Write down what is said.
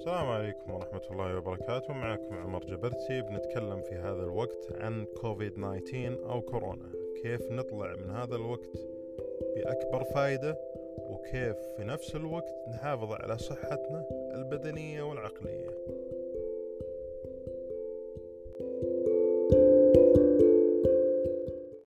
السلام عليكم ورحمة الله وبركاته. معكم عمر جبرتي. بنتكلم في هذا الوقت عن كوفيد 19 أو كورونا. كيف نطلع من هذا الوقت بأكبر فائدة وكيف في نفس الوقت نحافظ على صحتنا البدنية والعقلية.